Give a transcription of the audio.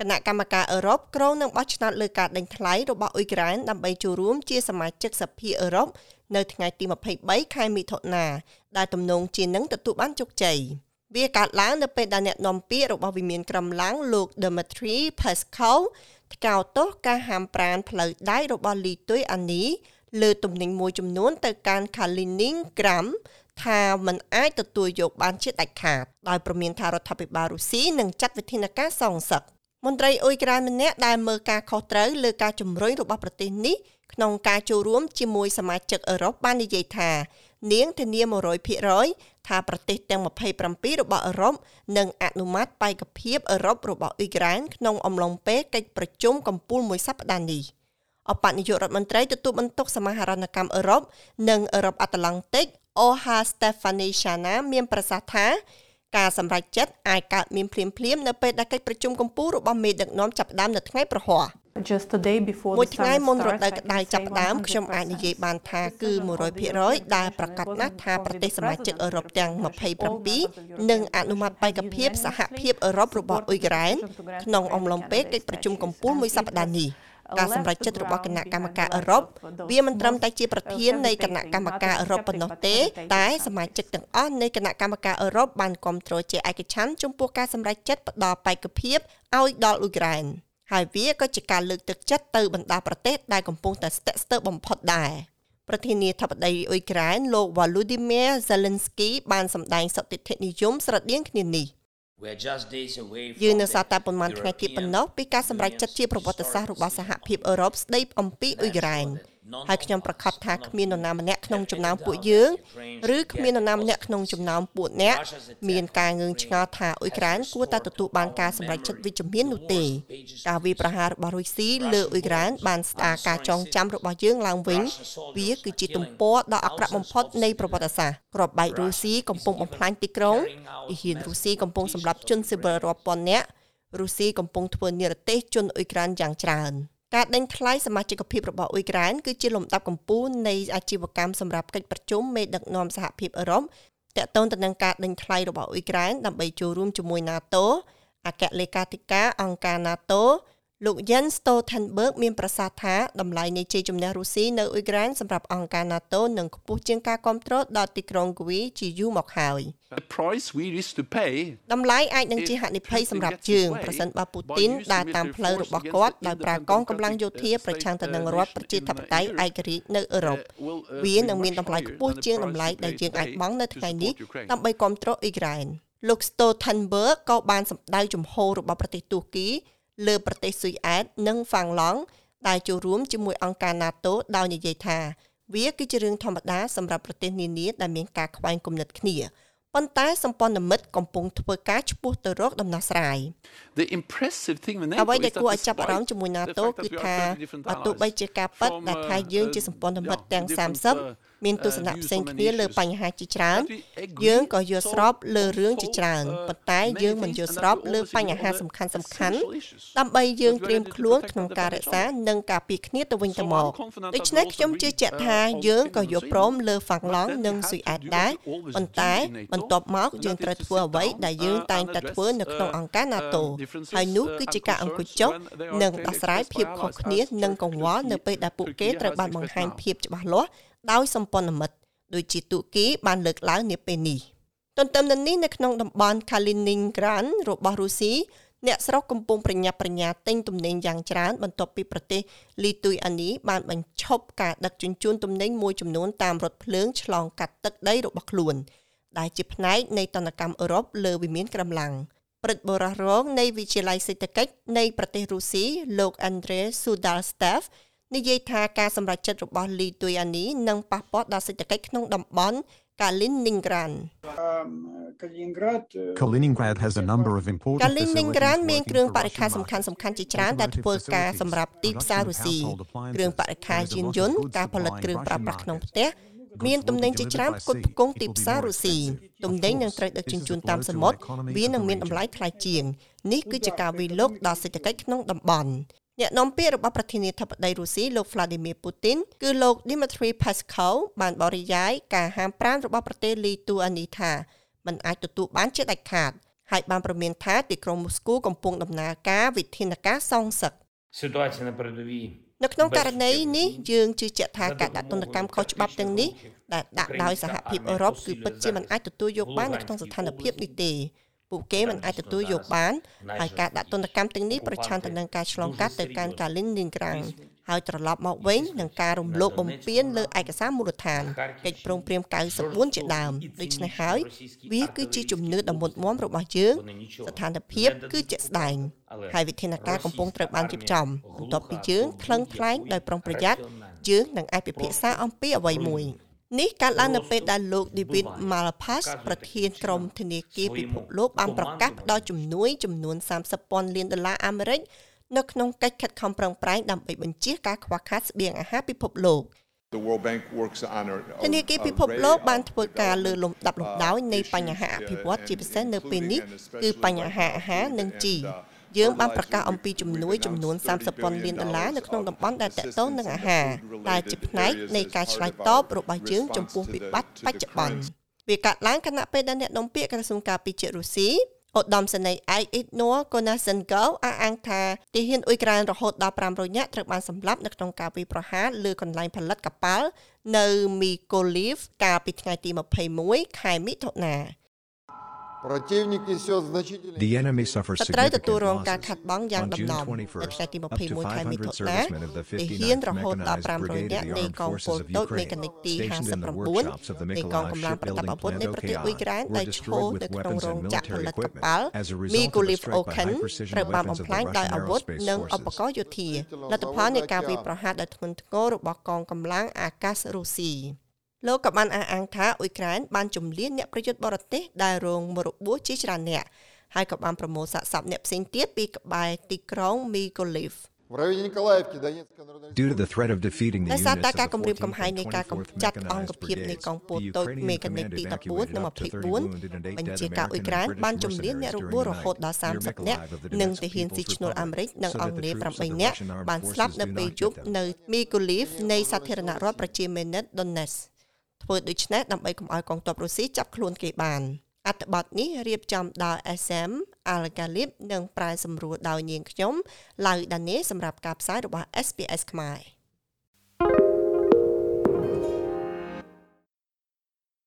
គណៈកម្មការអឺរ៉ុបក្រុងនឹងបោះឆ្នោតលើការដេញថ្លៃរបស់អ៊ុយក្រែនដើម្បីចូលរួមជាសមាជិកសភាអឺរ៉ុបនៅថ្ងៃទី23ខែមិថុនាដែលទំនងជានឹងទទួលបានជោគជ័យវាកើតឡើងនៅពេលដែលអ្នកនាំពាក្យរបស់វិមានក្រំឡាំងលោក Dmitry Peskov ថ្កោលទោសការហាមប្រានផ្លូវដែករបស់លីទុយអានីលើទំនិញមួយចំនួនទៅកាន់ Kaliningrad ថាมันអាចទទួលយកបានជាដាច់ខាតដោយប្រមានថារដ្ឋាភិបាលរុស្ស៊ីនឹងចាត់វិធានការសងសឹក មន្ត្រីអ៊ុយក្រែនម្នាក់ដែលមើលការខុសត្រូវលើការជំរុញរបស់ប្រទេសនេះក្នុងការចូលរួមជាមួយសមាជិកអឺរ៉ុបបាននិយាយថានាងធានា100%ថាប្រទេសទាំង27របស់អឺរ៉ុបនឹងអនុម័តបេក្ខភាពអឺរ៉ុបរបស់អ៊ុយក្រែនក្នុងអំឡុងពេលកិច្ចប្រជុំកំពូលមួយសប្តាហ៍នេះអបនាយករដ្ឋមន្ត្រីទទួលបន្ទុកសមាហរណកម្មអឺរ៉ុបនិងអឺរ៉ុបអាត្លង់តិកអូហា Stefanishana មានប្រសាសន៍ថា ការសម្រេចចិត្តអាចកើតមានភ្លាមភ្លាមនៅពេលដែលកិច្ចប្រជុំកំពូលរបស់មេដឹកនាំចាប់ផ្ដើមនៅថ្ងៃប្រហ័ស just a day before មួយថ្ងៃមុនរដូវក្តៅចាប់ផ្ដើមខ្ញុំអាចនិយាយបានថាគឺ100%ដែលប្រកាសណាស់ថាប្រទេសសមាជិកអឺរ៉ុបទាំង27នឹងអនុម័តបេក្ខភាពសហភាពអឺរ៉ុបរបស់អ៊ុយក្រែនក្នុងអំឡុងពេលកិច្ចប្រជុំកំពូលមួយសប្តាហ៍នេះ ការសម្រេចចិត្តរបស់គណៈកម្មការអឺរ៉ុបវាមិនត្រឹមតែជាប្រធាននៃគណៈកម្មការអឺរ៉ុបប៉ុណ្ណោះទេតែសមាជិកទាំងអស់នៃគណៈកម្មការអឺរ៉ុបបានគ្រប់គ្រងជាឯកច្ឆន្ទចំពោះការសម្រេចចិត្តផ្ដល់បេក្ខភាពឲ្យដល់អ៊ុយក្រែនហើយវាក៏ជាការលើកទឹកចិត្តទៅបណ្ដាប្រទេសដែលកំពុងតែស្ទាក់ស្ទើរបំផុតដែរប្រធានាធិបតីអ៊ុយក្រែនលោក Volodymyr Zelensky បានសម្ដែងសតិធិនិយមស្រដៀងគ្នានេះ យើងនៅសល់តែប៉ុន្មានថ្ងៃទៀតប៉ុណ្ណោះពីការសម្រេចចិត្តជាប្រវត្តិសាស្ត្ររបស់សហភាពអឺរ៉ុបស្ដីអំពីអ៊ុយក្រែន ហើយខ្ញុំប្រកាសថាគ្មាននរណាម្នាក់ក្នុងចំណោមពួកយើងឬគ្មាននរណាម្នាក់ក្នុងចំណោមពួកអ្នកមានការងឿងឆ្ងល់ថាអ៊ុយក្រែនគួរតែទទួលបានការសម្រេចចិត្តវិជ្ជមាននោះទេការវាយប្រហាររបស់រុស្ស៊ីលើអ៊ុយក្រែនបានស្ដារការចងចាំរបស់យើងឡើងវិញវាគឺជាទំព័រដ៏អាក្រក់បំផុតនៃប្រវត្តិសាស្ត្រក្របបែករុស្ស៊ីកំពុងបំផ្លាញទីក្រុងអ៊ីហ៊ានរុស្ស៊ីកំពុងសម្លាប់ជនស៊ីវិលរាប់ពាន់នាក់រុស្ស៊ីកំពុងធ្វើនិរទេសជនអ៊ុយក្រែនយ៉ាងច្រើន។ ការដេញថ្លៃសមាជិកភាពរបស់អ៊ុយក្រែនគឺជាលំដាប់កំពូលនៃអាជីវកម្មសម្រាប់កិច្ចប្រជុំមេដឹកនាំសហភាពអឺរ៉ុបតាក់ទងទៅនឹងការដេញថ្លៃរបស់អ៊ុយក្រែនដើម្បីចូលរួមជាមួយ NATO អគ្គលេខាធិការអង្គការ NATO លោក Jens Stoltenberg មានប្រសាសន៍ថាតម្លៃនៃជ័យជំនះរុស្ស៊ីនៅអ៊ុយក្រែនសម្រាប់អង្គការ NATO នឹងខ្ពស់ជាងការគ្រប់គ្រងដល់ទីក្រុងគវីជាយូរមកហើយតម្លៃអាចនឹងជាហានិភ័យសម្រាប់យើងប្រសិនបើពូទីនដើរតាមផ្លូវរបស់គាត់ដោយប្រើកងកម្លាំងយោធាប្រឆាំងទៅនឹងរដ្ឋប្រជាធិបតេយ្យឯករាជ្យនៅអឺរ៉ុបវានឹងមានតម្លៃខ្ពស់ជាងតម្លៃដែលយើងអាចបង់នៅថ្ងៃនេះដើម្បីគ្រប់គ្រងអ៊ុយក្រែនលោក Stoltenberg ក៏បានសម្ដៅជំហររបស់ប្រទេសទូគី លើប្រទេសស៊ុយអែតនិងហ្វាំងឡង់ដែលចូលរួមជាមួយអង្គការ NATO ដោយនិយាយថា វាគឺជារឿងធម្មតាសម្រាប់ប្រទេសនានាដែលមានការខ្វែងគំនិតគ្នា ប៉ុន្តែសម្ព័ន្ធមិត្តកំពុងធ្វើការឆ្ពោះទៅរកដំណោះស្រាយអ្វីដែលគួរឲ្យចាប់អារម្មណ៍ជាមួយ NATO គឺថាបើទោះបីជាការប៉ັດដែលថាយើងជាសម្ព័ន្ធមិត្តទាំង30មានទស្សនៈផ្សេងគ្នាលើបញ្ហាជាច្រើន យើងក៏យល់ស្របលើរឿងជាច្រើនប៉ុន្តែយើងមិនយល់ស្របលើបញ្ហាសំខាន់សំខាន់ដើម្បីយើងត្រៀមខ្លួនក្នុងការរក្សានិងការពារគ្នាទៅវិញទៅមកដូច្នេះខ្ញុំជឿជាក់ថាយើងក៏យល់ព្រមលើហ្វាំងឡង់និងស៊ុយអែតដែរប៉ុន្តែបន្ទាប់មកយើងត្រូវធ្វើអ្វីដែលយើងតែងតែធ្វើនៅក្នុងអង្គការ NATO ហើយនោះគឺជាការអង្គុយចុះនិងដោះស្រាយភាពខុសគ្នានិងកង្វល់នៅពេលដែលពួកគេត្រូវបានបង្ហាញភាពច្បាស់លាស់ដោយសម្ព័ន្ធមិត្តដូចជាទូគីបានលើកឡើងនាពេលនេះទន្ទឹមនឹងនេះនៅក្នុងតំបន់ Kaliningrad របស់រុស្ស៊ីអ្នកស្រុកកំពុងប្រញាប់ប្រញាល់ទិញទំនិញយ៉ាងច្រើនបន្ទាប់ពីប្រទេសលីទុយអានីបានបញ្ឈប់ការដឹកជញ្ជូនទំនិញមួយចំនួនតាមរថភ្លើងឆ្លងកាត់ទឹកដីរបស់ខ្លួន ដែលជាផ្នែកនៃតនកម្មអឺរ៉ុបលើវិមានក្រំឡាំងព្រឹទ្ធបរិះរងនៃវិទ្យាល័យសេដ្ឋកិច្ចនៃប្រទេសរុស្ស៊ីលោក Andrei Sudalstev និយាយថាការសម្រេចចិត្តរបស់លីទុយអានីនឹងប៉ះពាល់ដល់សេដ្ឋកិច្ចក្នុងតំបន់ Kaliningrad Kaliningrad has a number of important Kaliningrad មានគ្រឿងបរិក្ខារសំខាន់សំខាន់ជាច្រើនដែលធ្វើការសម្រាប់ទីផ្សាររុស្ស៊ីគ្រឿងបរិក្ខារយានយន្តការផលិតគ្រឿងប្រើប្រាស់ក្នុងផ្ទះ មានទំនិញជាច្រើនផ្គត់ផ្គង់ទីផ្សាររុស្ស៊ីទំនិញនឹងត្រូវដឹកជញ្ជូនតាមសមុទ្រវានឹងមានតម្លៃថ្លៃជាងនេះគឺជាការវិលគដល់សេដ្ឋកិច្ចក្នុងតំបន់អ្នកនាំពាក្យរបស់ប្រធានាធិបតីរុស្ស៊ីលោក Vladimir Putin គឺលោក Dmitry Peskov បានបរិយាយការហាមប្រាមរបស់ប្រទេសលីទូអានីថាมันអាចទទួលបានជាដាច់ខាត ហើយបានប្រមានថាទីក្រុងមូស្គូកំពុងដំណើរការវិធានការសងសឹក Ситуація на передовій នៅក្នុងករណីនេះយើងជឿជាក់ថាការដាក់ទណ្ឌកម្មខុសច្បាប់ទាំងនេះដែលដាក់ដោយសហភាពអឺរ៉ុបគឺពិតជាមិនអាចទទួលយកបាននៅក្នុងស្ថានភាពនេះទេពួកគេមិនអាចទទួលយកបានហើយការដាក់ទណ្ឌកម្មទាំងនេះប្រឆាំងទៅនឹងការឆ្លងកាត់ទៅកាន់កាលីននីនក្រាំង ហើយត្រឡប់មកវិញនឹងការរំលោភបំពានលើឯកសារមូលដ្ឋានកិច្ចព្រមព្រៀង94ជាដើមដូច្នេះហើយវាគឺជាជំនឿដ៏មុតមមរបស់យើងស្ថានភាពគឺជាក់ស្ដែងហើយវិធានការកំពុងត្រូវបានរៀបចំបន្ទាប់ពីយើងថ្លឹងថ្លែងដោយប្រុងប្រយ័ត្នយើងនឹងអាចពិភាក្សាអំពីអ្វីមួយនេះកើតឡើងនៅពេលដែលលោក David Malpass ប្រធានក្រុមធនាគារពិភពលោកបានប្រកាសផ្តល់ជំនួយចំនួន30ពាន់លានដុល្លារអាមេរិក នៅក្នុងកិច្ចខិតខំប្រឹងប្រែងដើម្បីបញ្ជៀសការខ្វះខាតស្បៀងអាហារពិភពលោក។ The World Bank works on a ធនាគារពិភពលោកបានធ្វើការលើលំដាប់លំដោយនៃបញ្ហាអភិវឌ្ឍជាពិសេសនៅពេលនេះគឺបញ្ហាអាហារនិងជីយើងបានប្រកាសអំពីជំនួយចំនួន30ពាន់លានដុល្លារនៅក្នុងតំបន់ដែលតកតងនឹងអាហារដែលជាផ្នែកនៃការឆ្លើយតបរបស់យើងចំពោះវិបត្តិបច្ចុប្បន្នវាកាត់ឡើងគណៈពេលដែលអ្នកនាំពាក្យក្រសួងការពារជាតិរុស្ស៊ី ឧត្តមសេនីយ៍ឯកអ៊ីតណូកូណាសិនកោអះអាងថាទាហានអ៊ុយក្រែនរហូតដល់500នាក់ត្រូវបានសម្លាប់នៅក្នុងការវាយប្រហារលើកន្លែងផលិតកប៉ាល់នៅមីកូលីវកាលពីថ្ងៃទី21ខែមិថុនា។ The enemy suffers សត្រូវទទួល significant រងការ losses. ខាត់បងយ៉ាង On ដំ June ណំនៅ 21st, ថ្ងៃទី up to 21ខែមិថុ500នា servicemen of the ទាហាន 59th រហូតដល់ Mechanized 500 Brigade នាក់ of the នៃ Armed កងពល Forces of តូចមេ Ukraine, កានិកទី stationed in the 59 workshops of the នៃកងកម្លាំង Mykolaiv ប្រដាប់អាវុធ shipbuilding នៃ plant ប្រទេសអ៊ុយក្រែន OKI ដែល were ឈរ destroyed នៅ with ក្នុង weapons រោង and ចក្រផលិ military តក equipment ប៉ាល់ as a មី result កូ of លី a វ strike អូ by ខិន high precision ត្រូវបាន weapons បំ of ផ្លាញ the ដោយ Russian អាវុធ Aerospace និង Forces. ឧបករណ៍យោធាលទ្ធផលនៃការវាយប្រហារដោយធ្ងន់ធ្ងររបស់កងកម្លាំងអាកាសរុស្ស៊ី លោកក៏បានអះអាងថាអ៊ុយក្រែនបានជំលានអ្នកប្រយុទ្ធបរទេសដែលរងមរបួសជាច្រើនអ្នកហើយក៏បានប្រមូលសាកសពអ្នកផ្សេងទៀតពីក្បែរទីក្រុងមីកូលីវ Due to the threat of defeating the units តែការគម្រាមកំហែងនៃការកម្ចាត់អង្គភាពនៃកងពលតូចមេកានិកទី14និង24បញ្ជាការអ៊ុយក្រែនបានជំរាញអ្នករបួសរហូតដល់30នាក់និងទាហានស៊ីឈ្នួលអាមេរិកនិងអង់គ្លេស8នាក់បានស្លាប់នៅពេលយប់នៅមីកូលីវនៃសាធារណរដ្ឋប្រជាមានិត Donetsk ធ្វើដូច្នេះដើម្បីកុំឲ្យកងទ័ពរុស្ស៊ីចាប់ខ្លួនគេបានអត្ថបទនេះរៀបចំដោយ SM Al-Ghalib និងប្រែសម្រួលដោយនាងខ្ញុំឡៅដានេសម្រាប់ការផ្សាយរបស់ SPS ខ្មែរ